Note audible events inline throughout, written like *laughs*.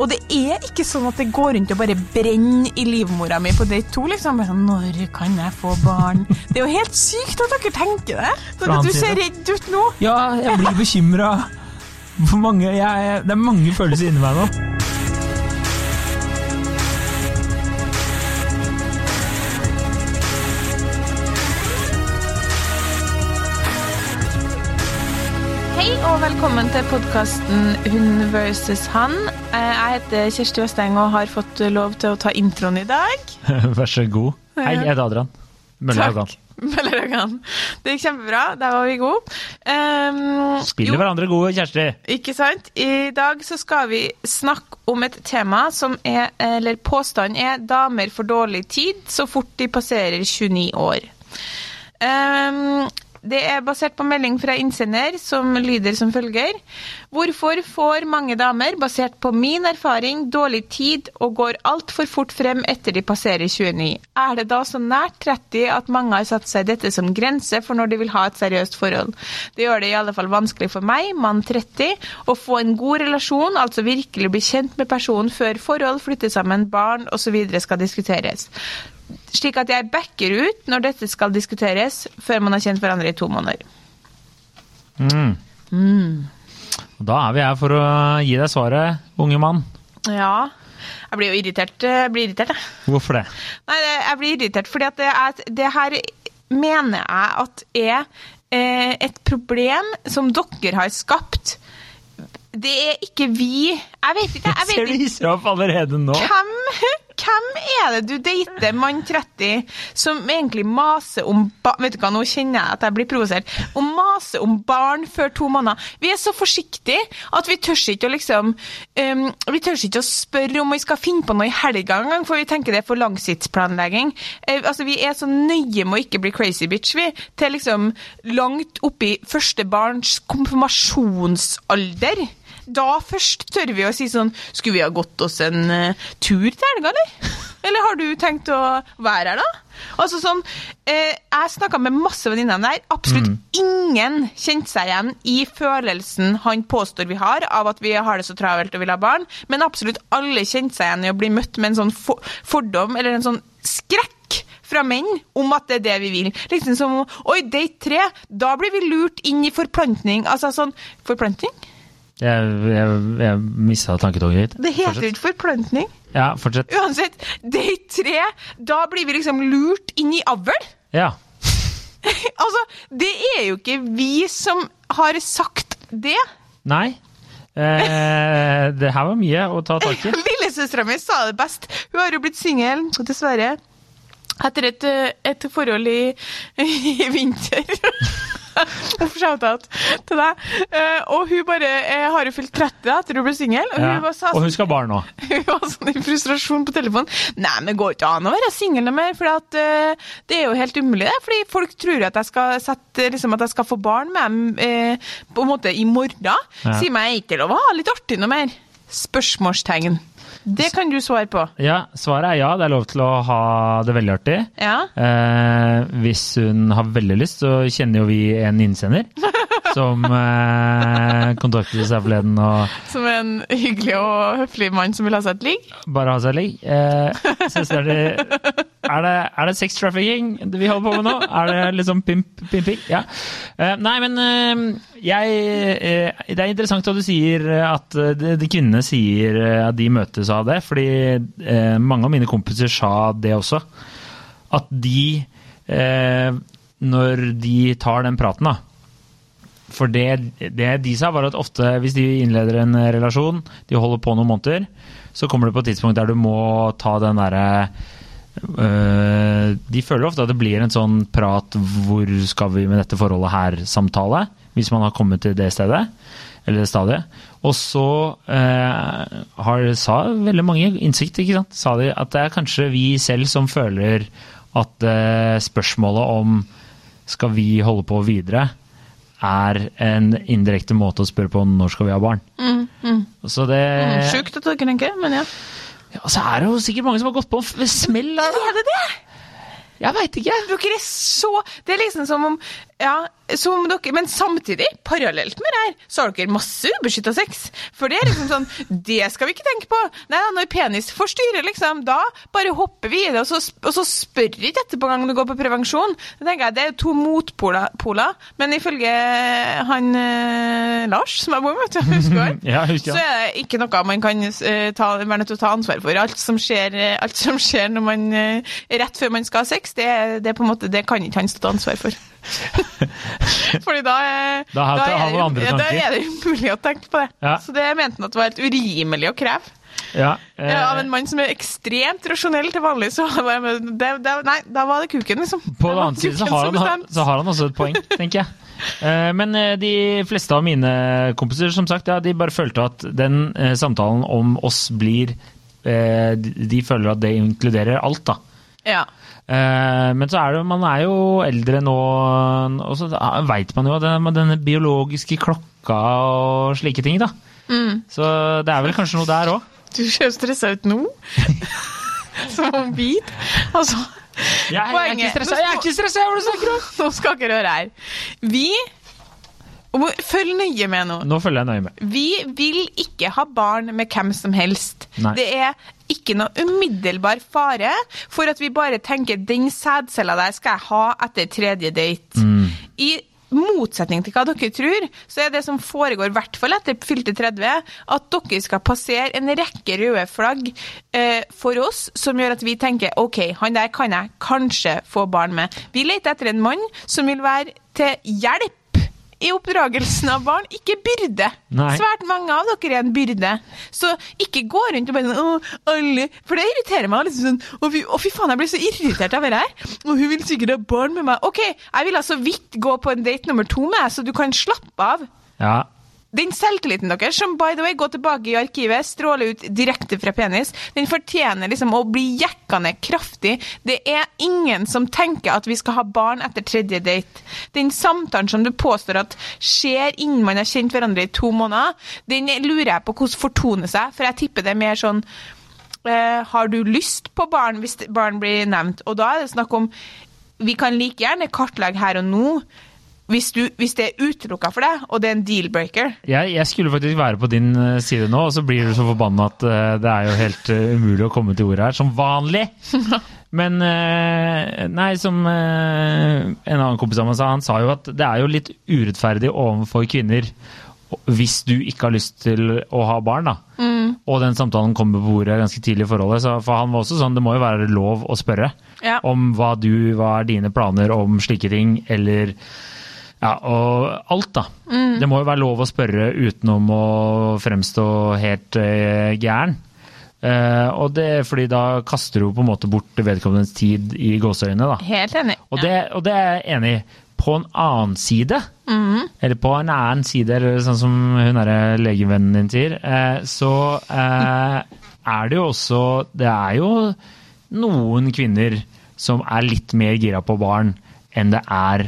Og det er ikke sånn at det går rundt og bare brenner i livmora mi på date to. liksom. Sånn, Når kan jeg få barn? Det er jo helt sykt at dere tenker det. Sånn at du ser redd ut nå. Ja, jeg blir bekymra. Det er mange følelser inni meg nå. Velkommen til podkasten Hun versus han. Eh, Jeg heter Kjersti Østeng og har fått lov til å ta introen i dag. *laughs* Vær så god. Hei, jeg heter Adrian. Møllerhagan. Møllerhagan. Det gikk kjempebra. Der var vi gode. Um, Spiller hverandre gode, Kjersti. Ikke sant? I dag så skal vi snakke om et tema som er, eller påstanden er, damer får dårlig tid så fort de passerer 29 år. Ehm, det er basert på melding fra innsender som lyder som følger. Hvorfor får mange damer, basert på min erfaring, dårlig tid og går altfor fort frem etter de passerer 29? Er det da så nært 30 at mange har satt seg dette som grense for når de vil ha et seriøst forhold? Det gjør det i alle fall vanskelig for meg, mann 30, å få en god relasjon, altså virkelig bli kjent med personen før forhold, flytte sammen, barn osv. skal diskuteres slik at jeg backer ut når dette skal diskuteres, før man har kjent hverandre i to måneder. Mm. Mm. Da er vi her for å gi deg svaret, unge mann. Ja, jeg blir jo irritert. Jeg blir irritert, jeg. Hvorfor det? Nei, jeg blir irritert fordi at det, er, det her mener jeg at er eh, et problem som dere har skapt. Det er ikke vi Jeg vet ikke. Jeg *laughs* Ser vet du ikke. hisser opp allerede nå? Hvem, hvem er det du dater, mann 30, som egentlig maser om Vet du hva, nå kjenner jeg at jeg blir provosert. Og maser om barn før to måneder. Vi er så forsiktige at vi tør ikke å liksom um, Vi tør ikke å spørre om vi skal finne på noe i helga engang, for vi tenker det er for langsiktsplanlegging. Uh, altså, vi er så nøye med å ikke bli crazy bitch, vi. Til liksom langt oppi første barns konfirmasjonsalder. Da først tør vi å si sånn Skulle vi ha gått oss en uh, tur til helga, eller? *laughs* Eller har du tenkt å være her, da? Altså sånn, eh, Jeg snakka med masse venninner der. Absolutt ingen kjente seg igjen i følelsen han påstår vi har av at vi har det så travelt og vil ha barn, men absolutt alle kjente seg igjen i å bli møtt med en sånn for fordom eller en sånn skrekk fra menn om at det er det vi vil. Liksom som Oi, date tre, da blir vi lurt inn i forplantning. Altså sånn Forplantning? Jeg, jeg, jeg mista tanketoget ditt. Det heter ikke forplantning. Ja, fortsett. Uansett, date tre, da blir vi liksom lurt inn i avl. Ja. *laughs* altså, det er jo ikke vi som har sagt det. Nei. Eh, det her var mye å ta tak i. *laughs* Lillesøstera mi sa det best. Hun har jo blitt singel, dessverre. Etter et, eh, et forhold i, *laughs* i vinter. *laughs* Uff, Shout-out til deg. Eh, og hun bare har jo fylt 30 da, etter hun ble singel. Og Ja. hun Og hun skal ha barn nå. *laughs* Hun var sånn i frustrasjon på telefonen. Nei, men det går ikke an å være singel noe mer, for at, uh, det er jo helt umulig. det. Fordi folk tror at jeg skal, sette, liksom, at jeg skal få barn med dem uh, på en måte i morgen. Ja. Sier meg ikke lov å ha litt artig noe mer. Spørsmålstegn. Det kan du svare på. Ja, svaret er ja. Det er lov til å ha det veldig artig. Ja. Eh, hvis hun har veldig lyst, så kjenner jo vi en innsender *laughs* som eh, kontaktet oss her forleden og Som en hyggelig og høflig mann som vil ha seg et ligg. bare ha seg et ligg. Eh, er, det, er, det, er det sex trafficking vi holder på med nå? Er det liksom pimp, pimping? Ja. Eh, nei, men eh, jeg eh, Det er interessant at du sier at eh, de, de kvinnene sier at de møtes av det, fordi mange av mine kompiser sa det også. At de, eh, når de tar den praten, da for det, det de sa, var at ofte hvis de innleder en relasjon, de holder på noen måneder, så kommer det på et tidspunkt der du må ta den derre øh, De føler ofte at det blir en sånn prat 'hvor skal vi med dette forholdet her?'-samtale, hvis man har kommet til det stedet, eller det stadiet. Og så øh, har, sa veldig mange innsikt, ikke sant, sa de at det er kanskje vi selv som føler at øh, spørsmålet om skal vi holde på videre, er en indirekte måte å spørre på når skal vi ha barn. Så det Mm, Sjukt at dere tenker, men ja. ja, Så er det jo sikkert mange som har gått på en smell der, da. Er det det? Jeg veit ikke. Dere er så Det er liksom som om Ja, som dere, men samtidig, parallelt med det her, så har dere masse ubeskytta sex. For det er liksom sånn *laughs* Det skal vi ikke tenke på. Nei, Når penis forstyrrer, liksom, da bare hopper vi i det, og så, og så spør ikke etterpå gang du går på prevensjon. Det tenker jeg, det er to motpoler, men ifølge han eh, Lars, som jeg bor med, du, *laughs* husker? Ja, husker så er det ikke noe man kan ta, være nødt til å ta ansvar for. Alt som skjer, eh, alt som skjer når man, eh, rett før man skal ha sex, det, det, på en måte, det kan ikke han stå til ansvar for. *laughs* *laughs* Fordi da, da, Da har- er det da er det umulig å tenke på det. Ja. Så det mente han at det var helt urimelig å kreve. Ja, eh, Ja, av en mann som er ekstremt rasjonell til vanlig, så det, det, det, Nei, da var det kuken, liksom. På den annen side så har, han, så har han også et poeng, tenker jeg. Eh, Men eh, de fleste av mine kompiser som sagt, ja, de bare følte at den eh, samtalen om oss blir eh, De de føler at det inkluderer alt, da. Ja. Eh, Men så er det, man er jo eldre nå, og så veit man jo at denne biologiske klokka og slike ting, da. Mm. Så det er vel kanskje noe der òg. *laughs* Du ser stressa ut nå. *laughs* Som om bit. Altså Jeg, jeg er Poenget- ikke stressa, jeg er ikke stressa, hva er det du snakker om? Nå skal ikke røre her. Vi Følg nøye med nå. Nå følger jeg nøye med. Vi vil ikke ha barn med hvem som helst. Nei. Det er ikke noe umiddelbar fare for at vi bare tenker 'den sædcella der skal jeg ha etter tredje date'. Mm. I motsetning til hva dere tror, så er det som foregår, i hvert fall etter fylte 30, at dere skal passere en rekke røde flagg eh, for oss, som gjør at vi tenker 'OK, han der kan jeg kanskje få barn med'. Vi leter etter en mann som vil være til hjelp i oppdragelsen av barn, ikke byrde. Nei. Svært mange av dere er en byrde. Så ikke gå rundt og bare sånn alle For det irriterer meg. Liksom sånn, å, fy faen, jeg blir så irritert av det her. Og hun vil sikkert ha barn med meg. OK, jeg vil altså vidt gå på en date nummer to med deg, så du kan slappe av. Ja, Den selvtilliten deres, som by the way, går tilbake i arkivet, stråler ut direkte fra penis, den fortjener liksom å bli jekka ned kraftig. Det er ingen som tenker at vi skal ha barn etter tredje date. Den samtalen som du påstår at skjer innen man har kjent hverandre i to måneder, den lurer jeg på hvordan fortoner seg, for jeg tipper det er mer sånn eh, Har du lyst på barn hvis barn blir nevnt? Og da er det snakk om Vi kan like gjerne kartlegge her og nå. Hvis, du, hvis det er utelukka for deg, og det er en deal-breaker, Jeg, jeg skulle faktisk være på din eh, side nå, og så blir du så forbanna at uh, det er jo helt uh, umulig å komme til ordet her, som vanlig. *laughs* Men uh, nei, som en annen kompis av meg sa, han sa jo at det er jo litt urettferdig overfor kvinner hvis du ikke har lyst til å ha barn, da. Og den samtalen kommer på bordet ganske tidlig i forholdet. Så for han var også sånn, det må jo være lov å spørre Ja. om hva du, hva er dine planer om slike ting, eller ja, og alt, da. Det må jo være lov å spørre utenom å fremstå helt uh, gæren. Uh, og det fordi da kaster du på en måte bort vedkommendes tid i gåseøynene, da. Helt enig. Og det, og det er jeg enig i. På en annen side, eller på en annen side, eller sånn som hun derre legevennen din sier, uh, så er det jo også Det er jo noen kvinner som er litt mer gira på barn enn det er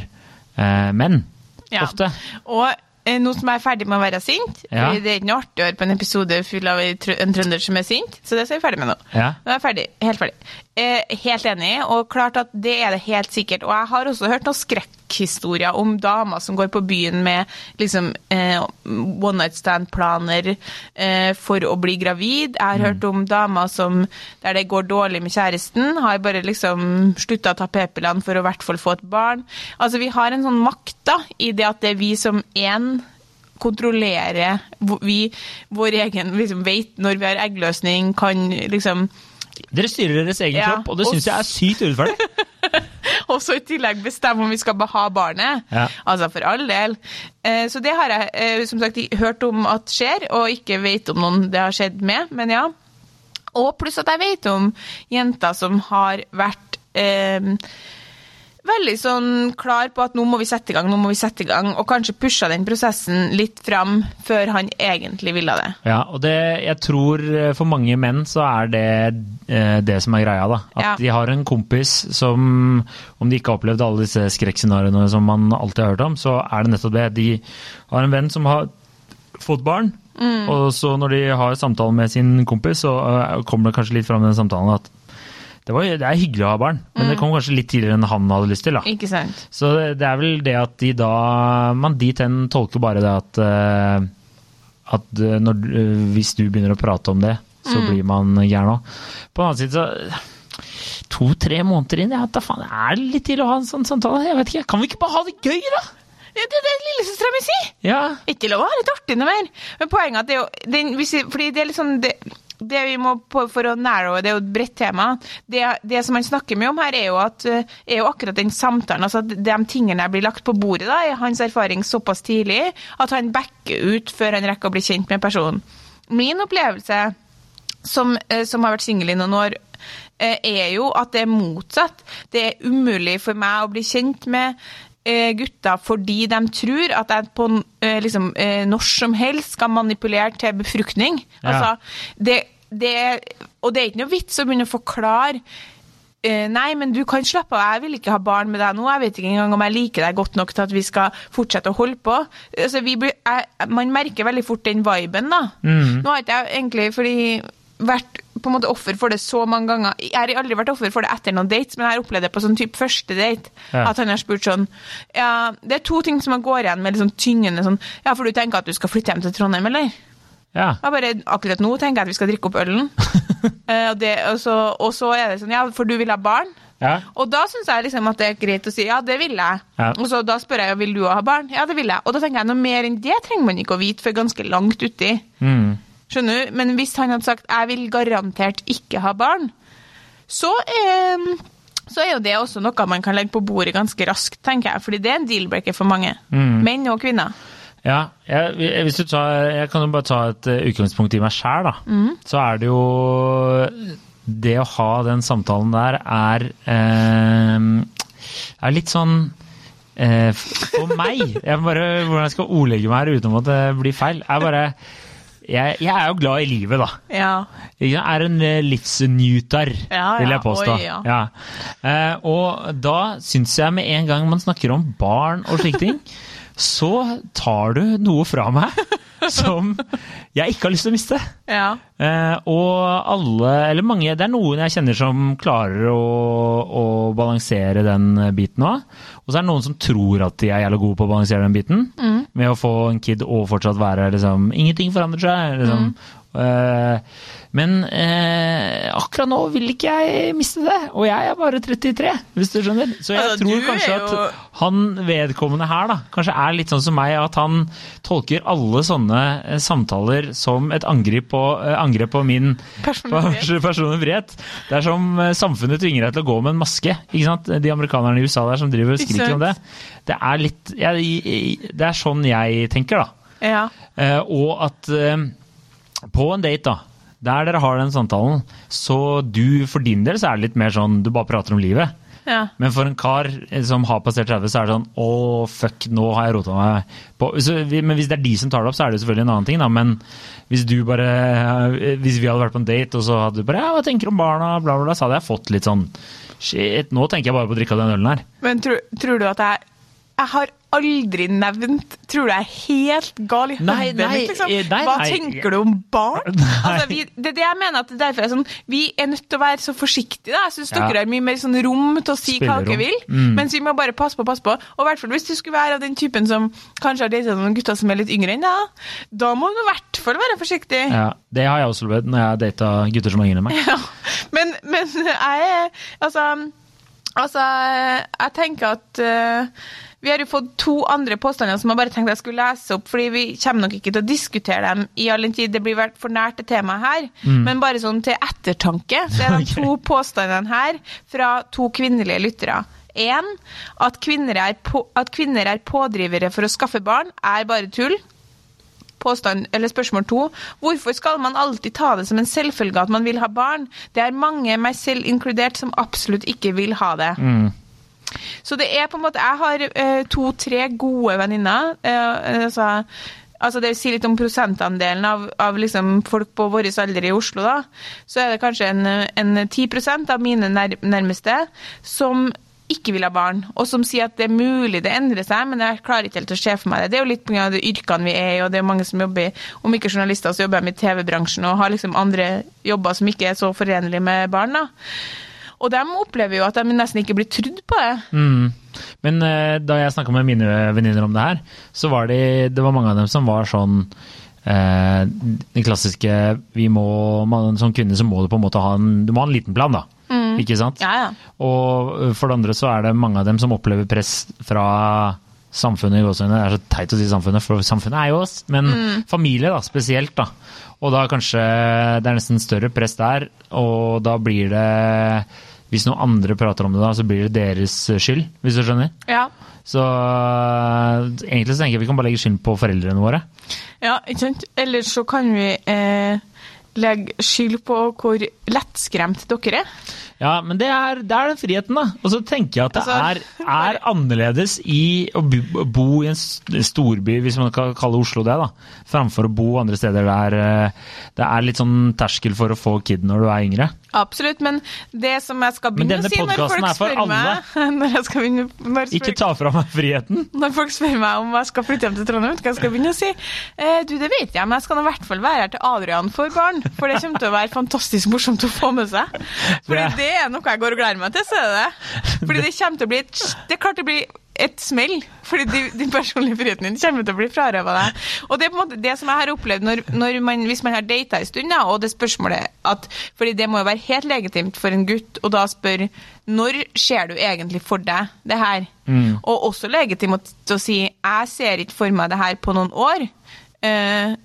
menn. Ja. Ofte. Og eh, nå som jeg er ferdig med å være sint Ja. Det er ikke noe artig å høre på en episode full av en trønder som er sint, så det er jeg ferdig med nå. Ja. Nå er jeg ferdig. Helt ferdig. Eh, helt enig, og klart at det er det helt sikkert. Og jeg har også hørt noen skrekkhistorier om damer som går på byen med liksom eh, one night stand-planer eh, for å bli gravid. Jeg har hørt om damer som, der det går dårlig med kjæresten, har bare liksom slutta å ta p-pillene for å i hvert fall få et barn. Altså, vi har en sånn makt da, i det at det er vi som én kontrollerer vi, vår egen liksom, vet når vi har eggløsning, kan liksom Dere styrer deres egen Ja, kropp, og det og syns jeg er sykt urettferdig. *laughs* også i tillegg bestemme om vi skal ha barnet. Ja. Altså for all del. Eh, Så det har jeg eh, som sagt hørt om at skjer, og ikke vet om noen det har skjedd med, men ja. Og pluss at jeg vet om jenter som har vært eh, veldig sånn klar på at nå må vi sette i gang, nå må vi sette i gang, og kanskje pusha den prosessen litt fram før han egentlig ville det. Ja, og det, jeg tror eh, for mange menn så er det eh, det som er greia, da. At Ja. de har en kompis som, om de ikke har opplevd alle disse skrekkscenarioene som man alltid har hørt om, så er det nettopp det. De har en venn som har fått barn, og så når de har samtale med sin kompis, så eh, kommer det kanskje litt fram i den samtalen at det, var, det er hyggelig å ha barn, men Mm. det kom kanskje litt tidligere enn han hadde lyst til. da. Ikke sant? Så det det er vel det at de da Man dit hen tolker bare det at eh, at eh, når, eh, hvis du begynner å prate om det, så Mm. blir man gæren òg. På den annen side så To-tre måneder inn, ja, da faen, er det litt tidlig å ha en sånn samtale? Jeg vet ikke, Kan vi ikke bare ha det gøy, da? Det er det lillesøstera mi sier! Ja, Ikke lov å ha litt artig noe mer. Men poenget er at det er jo den, hvis vi, Fordi det er litt sånn det, det vi må på for å narrow, det er jo et bredt tema. Det, det som han snakker mye om her, er jo, at, eh, er jo akkurat den samtalen. altså at De tingene blir lagt på bordet, da, er hans erfaring såpass tidlig at han backer ut før han rekker å bli kjent med personen. Min opplevelse som, eh, som har vært singel i noen år, eh, er jo at det er motsatt. Det er umulig for meg å bli kjent med gutter fordi de tror at jeg på eh, liksom, eh, når som helst skal manipulere til befruktning. Ja. Altså, det, det, og det er ikke noe vits å begynne å forklare eh, Nei, men du kan slappe av, jeg vil ikke ha barn med deg nå. Jeg vet ikke engang om jeg liker deg godt nok til at vi skal fortsette å holde på. Altså, vi blir, jeg, man merker veldig fort den viben, da. Mm. Nå har ikke jeg egentlig fordi vært på en måte offer for det så mange ganger. Jeg har aldri vært offer for det etter noen dates, men jeg har opplevd det på sånn type første date. Ja. At han har spurt sånn ja, Det er to ting som går igjen med liksom tyngende sånn Ja, for du tenker at du skal flytte hjem til Trondheim, eller? ja. Jeg bare, akkurat nå tenker jeg at vi skal drikke opp ølen. *laughs* Eh, og, det, og, så, og så er det sånn Ja, for du vil ha barn? ja. Og da syns jeg liksom at det er greit å si ja, det vil jeg. Ja. Og så da spør jeg vil du ha barn. Ja, det vil jeg. Og da tenker jeg noe mer enn det trenger man ikke å vite før ganske langt uti. Mm. Skjønner du? Men hvis han hadde sagt jeg vil garantert ikke ha barn, så er, så er jo det også noe man kan legge på bordet ganske raskt, tenker jeg. Fordi det er en deal-breaker for mange. Mm. Menn og kvinner. Ja, jeg, hvis du tar, jeg kan jo bare ta et eh, utgangspunkt i meg sjæl, da. Så er det jo Det å ha den samtalen der er eh, er litt sånn eh, For meg jeg bare, Hvordan jeg skal ordlegge meg her uten at det blir feil, er bare jeg, jeg er jo glad i livet, da. Ja. Jeg er en eh, livsnyter, Ja, vil jeg påstå. Oi, ja. Eh, og da syns jeg med en gang man snakker om barn og slike ting, *laughs* så tar du noe fra meg *laughs* som jeg ikke har lyst til å miste. ja. Eh, og alle, eller mange, det er noen jeg kjenner som klarer å, å balansere den biten òg. Og så er det noen som tror at de er jævla gode på å balansere den biten. Med å få en kid og fortsatt være liksom Ingenting forandrer seg. Liksom. Eh, men eh, akkurat nå vil ikke jeg miste det. Og jeg er bare 33, hvis du skjønner. Så jeg Altså, tror kanskje jo- at han vedkommende her da, kanskje er litt sånn som meg, at han tolker alle sånne eh, samtaler som et angrep på, eh, angrep på min Personlig *laughs* frihet. Det er som eh, samfunnet tvinger deg til å gå med en maske. ikke sant? De amerikanerne i USA der som driver og skriker om det. Det er litt jeg, Det er sånn jeg tenker, da. Ja. Eh, og at eh, på en date, da, der dere har den samtalen, så du for din del så er det litt mer sånn du bare prater om livet. ja. Men for en kar eh, som har passert 30, så er det sånn Å, fuck, nå har jeg rota meg på så, Men hvis det er de som tar det opp, så er det selvfølgelig en annen ting, da. Men hvis du bare eh, Hvis vi hadde vært på en date, og så hadde du bare Ja, hva tenker du om barna, bla, bla, bla, så hadde jeg fått litt sånn Shit, nå tenker jeg bare på å drikke av den ølen her. Men tror, tror du at jeg Jeg har aldri nevnt Tror du jeg er helt gal i hodet mitt, liksom? eh, nei, Hva nei. tenker du om barn? *laughs* Altså, vi, det er det jeg mener at det er derfor er sånn Vi er nødt til å være så forsiktige. Da. Jeg syns Ja. dere har mye mer sånn rom til å si hva dere vil. Mm. Mens vi må bare passe på, passe på. Og i hvert fall hvis du skulle være av den typen som kanskje har datet noen gutter som er litt yngre enn deg, da må du i hvert fall være forsiktig. Ja, Det har jeg også opplevd når jeg har data gutter som er yngre enn meg. *laughs* Ja, men, men jeg Altså, altså jeg tenker at eh, vi har jo fått to andre påstander som jeg bare tenkte jeg skulle lese opp, fordi vi kommer nok ikke til å diskutere dem i all den tid. Det blir for nært et tema her. Men bare sånn til ettertanke, så er *laughs* de okay. to påstandene her fra to kvinnelige lyttere. En, at at kvinner er pådrivere for å skaffe barn, er bare tull. Påstand, eller spørsmål to. Hvorfor skal man alltid ta det som en selvfølge at man vil ha barn? Det er mange, meg selv inkludert, som absolutt ikke vil ha det. Mm. Så det er på en måte Jeg har eh, to-tre gode venninner. altså, altså det si litt om prosentandelen av, av liksom folk på vår alder i Oslo. da, Så er det kanskje en, en 10 av mine nær, nærmeste som ikke vil ha barn, og som sier at det er mulig det endrer seg, men jeg klarer ikke helt å se for meg det. Det er jo litt pga. de yrkene vi er i, og det er mange som jobber, om ikke journalister, så jobber de i TV-bransjen og har liksom andre jobber som ikke er så forenlige med barn. da. Og de opplever jo at de nesten ikke blir trudd på det. Mm. Men uh, da jeg snakka med mine venninner om det her, så var det, det var mange av dem som var sånn uh, Den klassiske vi må, man, Som kvinne så må du på en måte ha en, du må ha en liten plan, da. Ikke sant? Ja, ja. Og eh, for det andre så er det mange av dem som opplever press fra samfunnet i gåseøynene. Det er så teit å si samfunnet, for samfunnet er jo oss. Men familie, da, spesielt. da. Og da kanskje det er nesten større press der, og da blir det Hvis noen andre prater om det, da, så blir det deres skyld, hvis du skjønner. ja. Så egentlig så tenker jeg vi kan bare legge skylden på foreldrene våre. Ja, ikke sant? Eller så kan vi eh, legge skyld på hvor lettskremt dere er. Ja, men det er, det er den friheten, da. Og så tenker jeg at det Altså, er, er annerledes i å bo, i en storby, hvis man kan kalle Oslo det, da, framfor å bo andre steder der eh, det er litt sånn terskel for å få kid når du er yngre. Absolutt, men det som jeg skal begynne å si når folk er for spør meg *laughs* når, jeg skal begynne, Ikke ta fra meg friheten! når folk spør meg om jeg skal flytte hjem til Trondheim, hva jeg skal begynne å si eh, Du, det vet jeg, men jeg skal i hvert fall være her til Adrian får barn. For det kommer til å være fantastisk morsomt å få med seg. *laughs* Fordi Det det er noe jeg går og gleder meg til, så er det det. Fordi det kommer til å bli et, Det er klart det blir et smell, fordi din, din personlige friheten din kommer til å bli frarøva deg. Og det er på en måte det som jeg har opplevd når, når man, hvis man har data en stund, da, og det spørsmålet at Fordi det må jo være helt legitimt for en gutt å da spørre når ser du egentlig for deg det her? Og også legitimt å si jeg ser ikke for meg det her på noen år. Uh,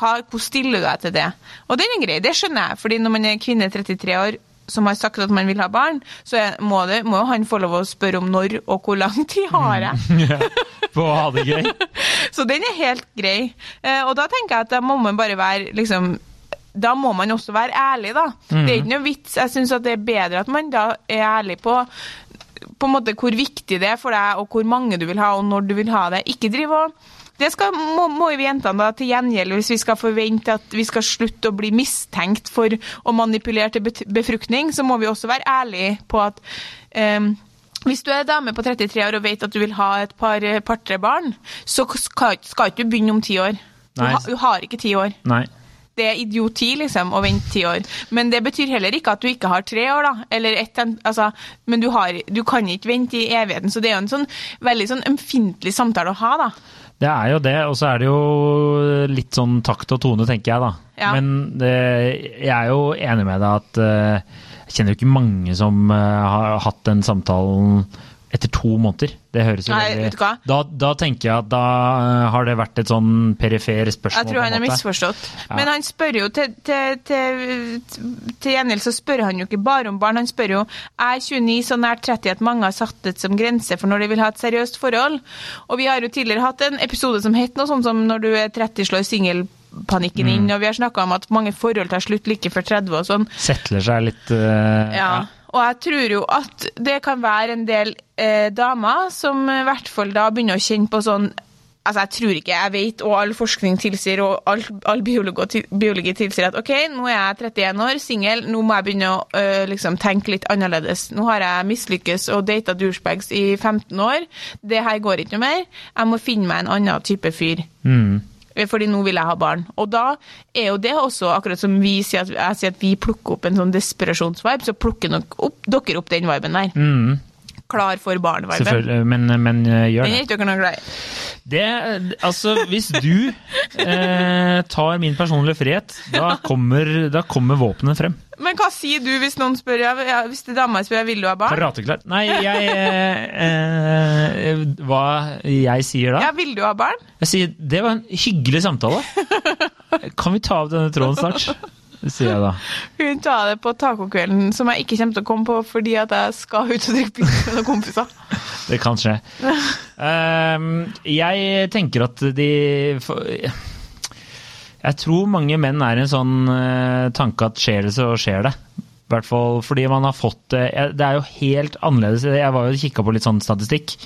hva, hvor stiller du deg til det? Og den er grei, det skjønner jeg, fordi når man er kvinne 33 år som har sagt at man vil ha barn, så må, det, må han få lov å spørre om når og hvor lang tid har jeg. *laughs* På å ha det gøy. *laughs* Så den er helt grei. Eh, og da tenker jeg at da må man bare være liksom da må man også være ærlig, da. Det er ikke noe vits. Jeg syns det er bedre at man da er ærlig på på en måte hvor viktig det er for deg, og hvor mange du vil ha, og når du vil ha det. Ikke drive og det skal, må, må vi jentene da til gjengjeld, hvis vi skal forvente at vi skal slutte å bli mistenkt for å manipulere til befruktning, så må vi også være ærlige på at um, hvis du er dame på 33 år og vet at du vil ha et par, par-tre barn, så skal, skal ikke du begynne om ti år. Du, ha, du har ikke ti år. Nei. Det er idioti liksom, å vente ti år. Men det betyr heller ikke at du ikke har tre år. da. Eller ett, altså, men du, har, du kan ikke vente i evigheten. Så det er jo en sånn veldig sånn ømfintlig samtale å ha. da. Det er jo det, og så er det jo litt sånn takt og tone, tenker jeg da. Ja. Men det, jeg er jo enig med deg at eh, jeg kjenner jo ikke mange som eh, har hatt den samtalen etter to måneder. Det høres jo Nei, veldig? Da, da tenker jeg at da eh, har det vært et sånn perifer spørsmål. Jeg tror han har misforstått. Ja. Men han spør jo til, til, til, til gjengjeld så spør han jo ikke bare om barn. Han spør jo er 29 så nær 30 at mange har satt det som grense for når de vil ha et seriøst forhold. Og vi har jo tidligere hatt en episode som het noe sånt som når du er 30 slår singelpanikken panikken inn, og vi har snakka om at mange forhold tar slutt like før 30 og sånn. Settler seg litt Ja, Ja. Og jeg tror jo at det kan være en del eh, damer som i hvert fall da begynner å kjenne på sånn Altså, jeg tror ikke jeg vet, og all forskning tilsier, og all, all biologi, tilsier at OK, nå er jeg 31 år, singel, nå må jeg begynne å øh, liksom tenke litt annerledes. Nå har jeg mislykkes og data douchebags i 15 år. Det her går ikke noe mer. Jeg må finne meg en annen type fyr. Mm. Fordi nå vil jeg ha barn. Og da er jo det også, akkurat som vi sier at, jeg sier at vi plukker opp en sånn desperasjonsvibe, så plukker nok opp, dere opp den viben der. Mm. Klar for barn-viben. Selvfølgelig, men, men eh, gjør det. Men ikke noe glad i. Det, altså, hvis du eh, tar min personlige frihet, da kommer, da kommer våpenet frem. Men hva sier du hvis noen spør ja, hvis det dama spør vil du ha barn? Karateklart. Nei, jeg eh, eh, Hva jeg sier da? Ja, vil du ha barn? Jeg sier det var en hyggelig samtale. Kan vi ta av denne tråden snart? Sier jeg da. *laughs* Hun tar det på tacokvelden, som jeg ikke kommer til å komme på fordi at jeg skal ut og drikke pils med noen kompiser. *laughs* Det kan skje. Um, *laughs* jeg tenker at de Jeg tror mange menn er i en sånn eh, tanke at skjer det, så skjer det. I hvert fall fordi man har fått det jeg- Det er jo helt annerledes. Jeg var jo kikka på litt sånn statistikk.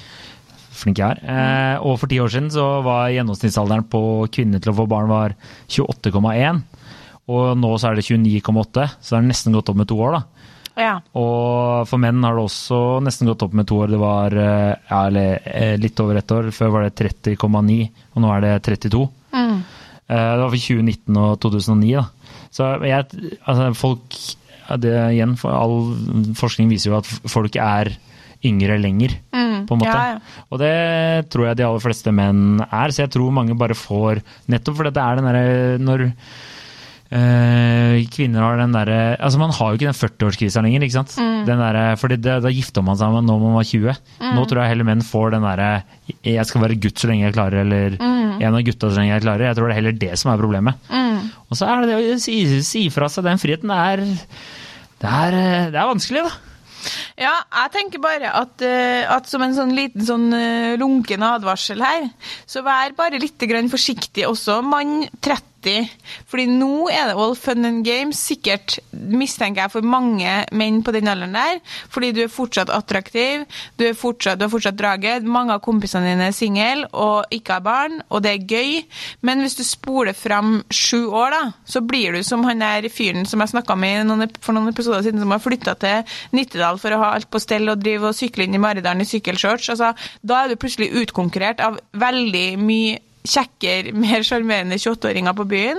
Flink jeg er. Eh, og for ti år siden så var gjennomsnittsalderen på kvinner til å få barn var 28,1. Og nå så er det 29,8, så det har nesten gått opp med to år, da. Ja. Og for menn har det også nesten gått opp med to år. Det var eh, ja, eller, eh, litt over ett år. Før var det 30,9, og nå er det 32. Mm. Eh, Det var for 2019 og 2009, da. Så jeg, altså, folk det igjen, for all forskning viser jo at folk er yngre lenger, på en måte. Mm. ja, ja. Og det tror jeg de aller fleste menn er, så jeg tror mange bare får Nettopp fordi det er den derre når kvinner har den derre Altså, man har jo ikke den 40-årskrisa lenger, ikke sant? Mm. Den der, fordi det, da gifter man seg når man var 20. Nå tror jeg heller menn får den derre 'jeg skal være gutt så lenge jeg klarer', eller 'en av gutta så lenge jeg klarer'. Jeg tror det er heller det som er problemet. Mm. Og så er det det å si, si fra seg den friheten. Det er, det er, eh, det er vanskelig, da. Ja, jeg tenker bare at, eh, at som en sånn liten sånn eh, lunken advarsel her, så vær bare litt grann forsiktig også, mann 30. Fordi nå er det all fun and games, sikkert mistenker jeg for mange menn på den alderen der. Fordi du er fortsatt attraktiv, du, er fortsatt, du har fortsatt draget, mange av kompisene dine er single og ikke har barn, og det er gøy. Men hvis du spoler fram sju år, da, så blir du som han der fyren som jeg snakka med for noen episoder siden, som har flytta til Nittedal for å ha alt på stell og drive og sykle inn i Maridalen i sykkelshorts. Altså, da er du plutselig utkonkurrert av veldig mye kjekkere, mer sjarmerende 28-åringer på byen,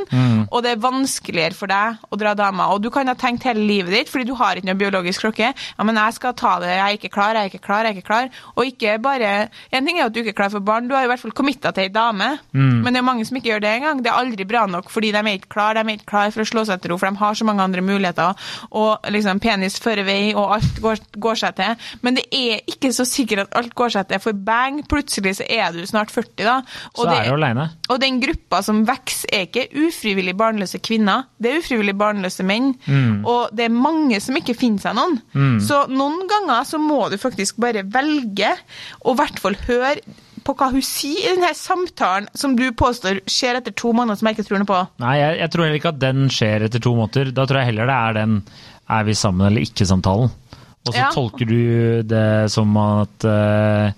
og det er vanskeligere for deg å dra damer. Og du kan ha tenkt hele livet ditt, fordi du har ikke noe biologisk klokke. Ja, men jeg skal ta det, jeg er ikke klar, jeg er ikke klar, jeg er ikke klar. Og ikke bare En ting er at du ikke er klar for barn, du har i hvert fall committa til ei dame, men det er mange som ikke gjør det engang. Det er aldri bra nok, fordi de er ikke klar, de er ikke klar for å slå seg til ro, for de har så mange andre muligheter, og liksom penis fører vei, og alt går, går seg til. Men det er ikke så sikkert at alt går seg til, for bang, plutselig så er du snart 40, da. Så er du aleine. Og den gruppa som vokser, er ikke ufrivillig barnløse kvinner, det er ufrivillig barnløse menn. Og det er mange som ikke finner seg noen. Så noen ganger så må du faktisk bare velge, og i hvert fall høre på hva hun sier i denne samtalen som du påstår skjer etter to måneder, som jeg ikke tror noe på. Nei, jeg, jeg tror heller ikke at den skjer etter to måneder. Da tror jeg heller det er den 'er vi sammen eller ikke'-samtalen. Og så Ja. tolker du det som at eh,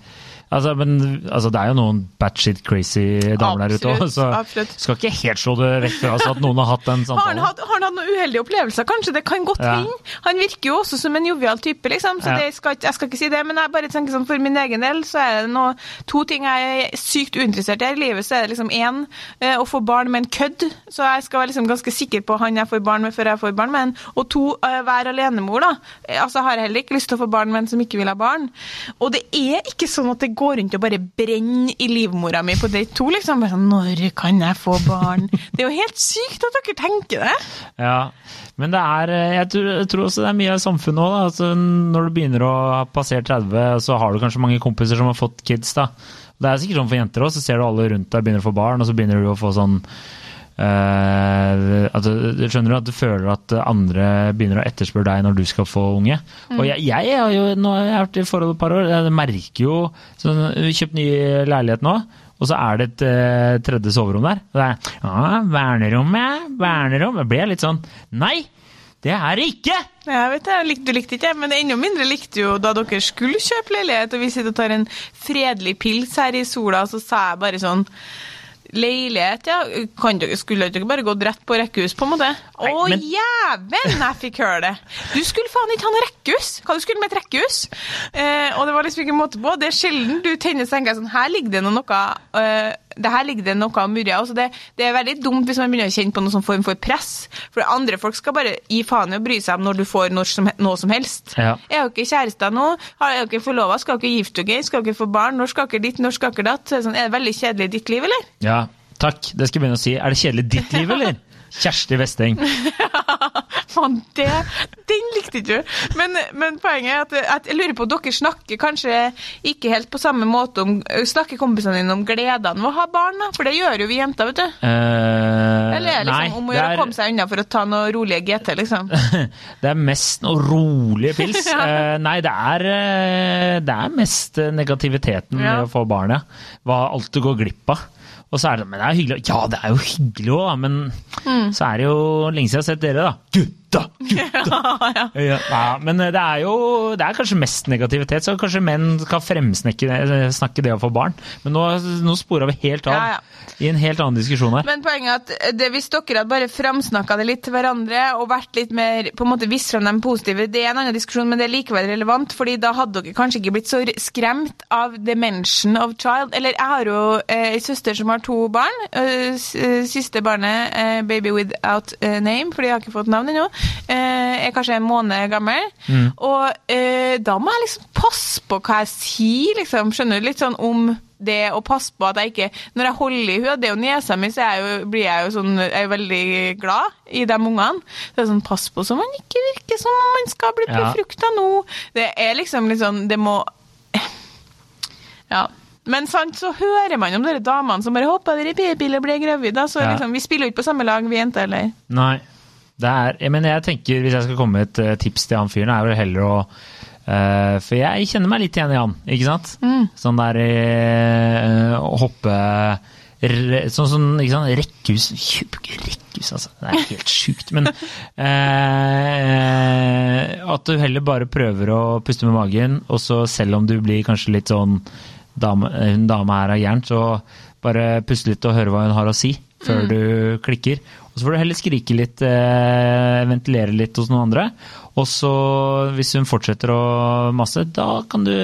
Altså, men altså, det er jo noen batshit crazy damer der ute òg, så absolutt. skal ikke helt slå det vekk fra oss at noen har hatt den Har han, hatt, har han hatt noen uheldige opplevelser? Kanskje det kan godt Ja. hende. Han virker jo også som en jovial type, liksom, så Ja. det skal, jeg skal ikke si det. Men jeg bare tenker sånn, for min egen del så er det noe, to ting jeg er sykt uinteressert i her i livet. Så er det liksom én å få barn med en kødd, så jeg skal være liksom ganske sikker på han jeg får barn med før jeg får barn med en. Og to, eh, være alenemor, da. Eh, Altså har jeg heller ikke lyst til å få barn med en som ikke vil ha barn. Og det er ikke sånn at det går rundt og bare brenner i livmora mi på date to, liksom. Bare sånn, når kan jeg få barn? *laughs* Det er jo helt sykt at dere tenker det. Ja, men det er eh, jeg tror også det er mye av samfunnet òg, da. Altså, når du begynner å passere 30, så har du kanskje mange kompiser som har fått kids, da. Det er sikkert sånn for jenter òg, så ser du alle rundt deg begynner å få barn, og så begynner du å få sånn eh, du skjønner du at du føler at andre begynner å etterspørre deg når du skal få unge. Og jeg, jeg har jo nå har jeg vært i forhold et par år, jeg merker jo sånn, vi kjøpte Kjøpt ny leilighet nå. Og så er det et uh, tredje soverom der. Og det er ja, vernerom, ja. Vernerom. Da blir litt sånn Nei! Det er det ikke! Jeg vet det, jeg Du likte ikke, men enda mindre likte jo da dere skulle kjøpe leilighet, og vi sitter og tar en fredelig pils her i sola, og så sa jeg bare sånn Leilighet, ja. Kan dere, skulle dere bare gått rett på rekkehus, på en måte? Å, men- jæven, jeg fikk høre det! Du skulle faen ikke ha noe rekkehus! Hva du skulle med et rekkehus? Eh, og det var liksom ikke måte på. Det er sjelden du tenner senga sånn Her ligger det noe, noe eh, det her ligger det noe av murja. Altså det, det er veldig dumt hvis man begynner å kjenne på noen sånn form for press. For andre folk skal bare gi faen i å bry seg om når du får noe som, noe som helst. Ja. Er dere kjærester nå? Har er dere forlova? Skal dere gifte dere? Skal dere få barn? Når skal dere dit? Når skal dere datt? Sånn, er det veldig kjedelig i ditt liv, eller? Ja, takk. Det skal jeg begynne å si. Er det kjedelig ditt liv, *laughs* eller? Kjersti Westeng. *laughs* Faen, det, den likte ikke du. Men, men poenget er at, at jeg lurer på, dere snakker kanskje ikke helt på samme måte om Snakker kompisene dine om gledene ved å ha barn? da? For det gjør jo vi jenter, vet du. Uh, Eller er det nei, liksom om å gjøre å komme seg unna for å ta noe rolige GT, liksom? *laughs* Det er mest noe rolige pils. *laughs* Ja. uh, nei, det er, eh, det er mest negativiteten Ja. ved å få barn, ja. Hva alt du går glipp av. Og så er det, men det er hyggelig. Ja, det er jo hyggelig òg, men Mm. så er det jo lenge siden jeg har sett dere, da. Gutta! *laughs* Gutta! ja. Ja, men det er jo Det er kanskje mest negativitet, så kanskje menn kan fremsnakke det å få barn. Men nå, nå spora vi helt av Ja, ja. i en helt annen diskusjon her. Men poenget er at det, hvis dere hadde bare framsnakka det litt til hverandre og vært litt mer på en måte visst fram de positive, det er en annen diskusjon, men det er likevel relevant, fordi da hadde dere kanskje ikke blitt så skremt av the of child. Eller jeg har jo eh, ei søster som har to barn. Eh, eh, siste barnet, eh, baby without eh, name, fordi jeg har ikke fått navn ennå. Eh, er kanskje en måned gammel. Mm. Og eh, da må jeg liksom passe på hva jeg sier, liksom. Skjønner du? Litt sånn om det å passe på at jeg ikke Når jeg holder i henne, det er jo nesa mi, så jeg jo, blir jeg jo sånn Jeg er veldig glad i de ungene. Det er sånn pass på så man ikke virker som om man skal bli Ja. nå. Det er liksom litt sånn Det må *laughs* Ja. Men sant, så hører man om de damene som bare hopper over i p-piller og ble gravide. Så Ja. liksom, vi spiller jo ikke på samme lag, vi jenter heller. Nei. Det er, jeg- men jeg tenker, hvis jeg skal komme med et eh, tips til han fyren, er vel heller å Uh, For jeg kjenner meg litt igjen i han, ikke sant? Sånn der uh, hoppe re, Sånn som ikke sant? rekkehus Rekkehus, altså. Det er helt sjukt. Men uh, at du heller bare prøver å puste med magen, og så selv om du blir kanskje litt sånn dame, Hun dama her er jern, så bare puste litt og høre hva hun har å si før du klikker. Og så får du heller skrike litt, eh, ventilere litt hos noen andre. Og så, hvis hun fortsetter å masse, da kan du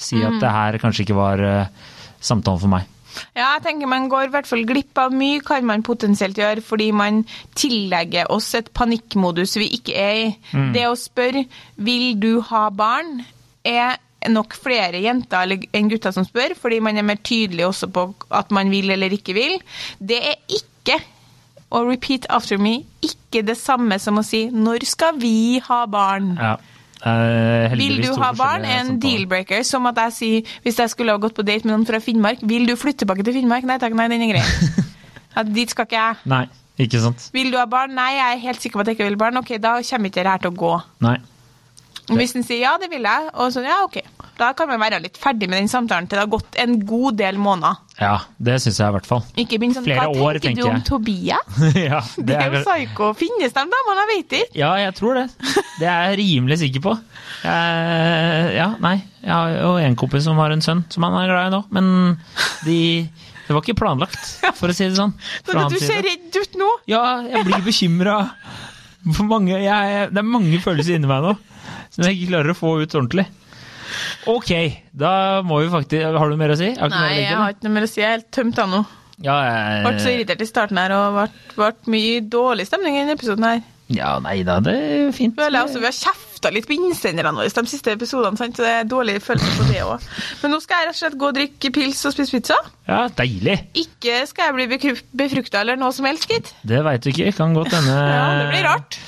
si at det her kanskje ikke var eh, samtalen for meg. Ja, jeg tenker man går i hvert fall glipp av mye, kan man potensielt gjøre, fordi man tillegger oss et panikkmodus vi ikke er i. Det å spørre vil du ha barn, er nok flere jenter enn gutter som spør, fordi man er mer tydelig også på at man vil eller ikke vil. Det er ikke, og repeat after me, ikke det samme som å si 'når skal vi ha barn'? Ja. Uh, Vil du ha barn? en deal-breaker. Som at jeg sier, hvis jeg skulle ha gått på date med noen fra Finnmark, vil du flytte tilbake til Finnmark? Nei takk, nei, den er grei. *laughs* Ja, dit skal ikke jeg. Nei, ikke sant. Vil du ha barn? Nei, jeg er helt sikker på at jeg ikke vil barn. Ok, da kommer ikke dette her til å gå. Nei. Og Hvis han sier ja, det vil jeg, og sånn ja, ok. Da kan man være litt ferdig med den samtalen til det har gått en god del måneder. Ja, det syns jeg i hvert fall. Ikke sånn Flere Hva år, tenker du om. Tobias? *laughs* ja, Det er jo psyko. Finnes de damene? Jeg vet ikke. Ja, jeg tror det. Det er jeg rimelig sikker på. Jeg, ja, nei. Jeg har jo en kompis som har en sønn som han er glad i nå, men de Det var ikke planlagt, for å si det sånn. fra du ser redd ut nå. Ja, jeg blir bekymra. Det er mange følelser inni meg nå som jeg ikke klarer å få ut ordentlig. Ok, da må vi faktisk Har du mer å si? Mer Nei, legge jeg har ikke noe mer å si. Jeg er helt tømt av nå. Ja, jeg, Ble så irritert i starten her, og ble, ble mye dårlig stemning i denne episoden her. ja, nei da, det er fint. Føler jeg også Vi har kjefta litt på innsenderne våre de siste episodene, sant? så det er dårlig følelse på det òg. Men nå skal jeg rett og slett gå og drikke pils og spise pizza. Ja, deilig. Ikke skal jeg bli befrukta eller noe som helst, gitt. Det veit du ikke. Kan godt hende Ja, det blir rart.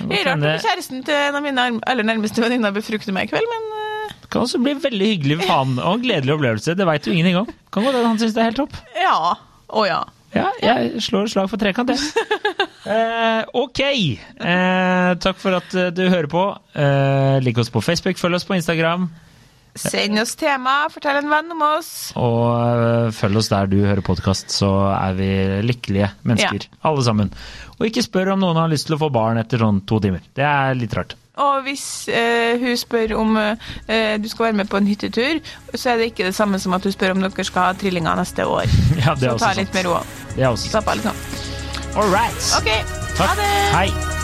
Det er rart at kjæresten til en av mine aller nærmeste venninner befrukter meg i kveld, men eh, Det kan også bli veldig hyggelig for han, og en gledelig opplevelse. Det veit du ingenting om. Kan godt hende han syns det er helt topp. ja. Å ja. Ja, jeg slår slag for trekant, jeg. *laughs* Eh, ok. Eh, takk for at eh, du hører på. Eh, Lik oss på Facebook, følg oss på Instagram. Send oss tema, fortell en venn om oss. Og eh, følg oss der du hører podkast, så er vi lykkelige mennesker. Alle sammen. Og ikke spør om noen har lyst til å få barn etter sånn to timer. Det er litt rart. Og hvis eh, hun spør om eh, du skal være med på en hyttetur, så er det ikke det samme som at hun spør om dere skal ha trillinger neste år. *laughs* Ja, det er Så også ta litt mer med ro. Det er også sant. Slapp av litt nå. All right. Okay. Takk. ha det! Hei.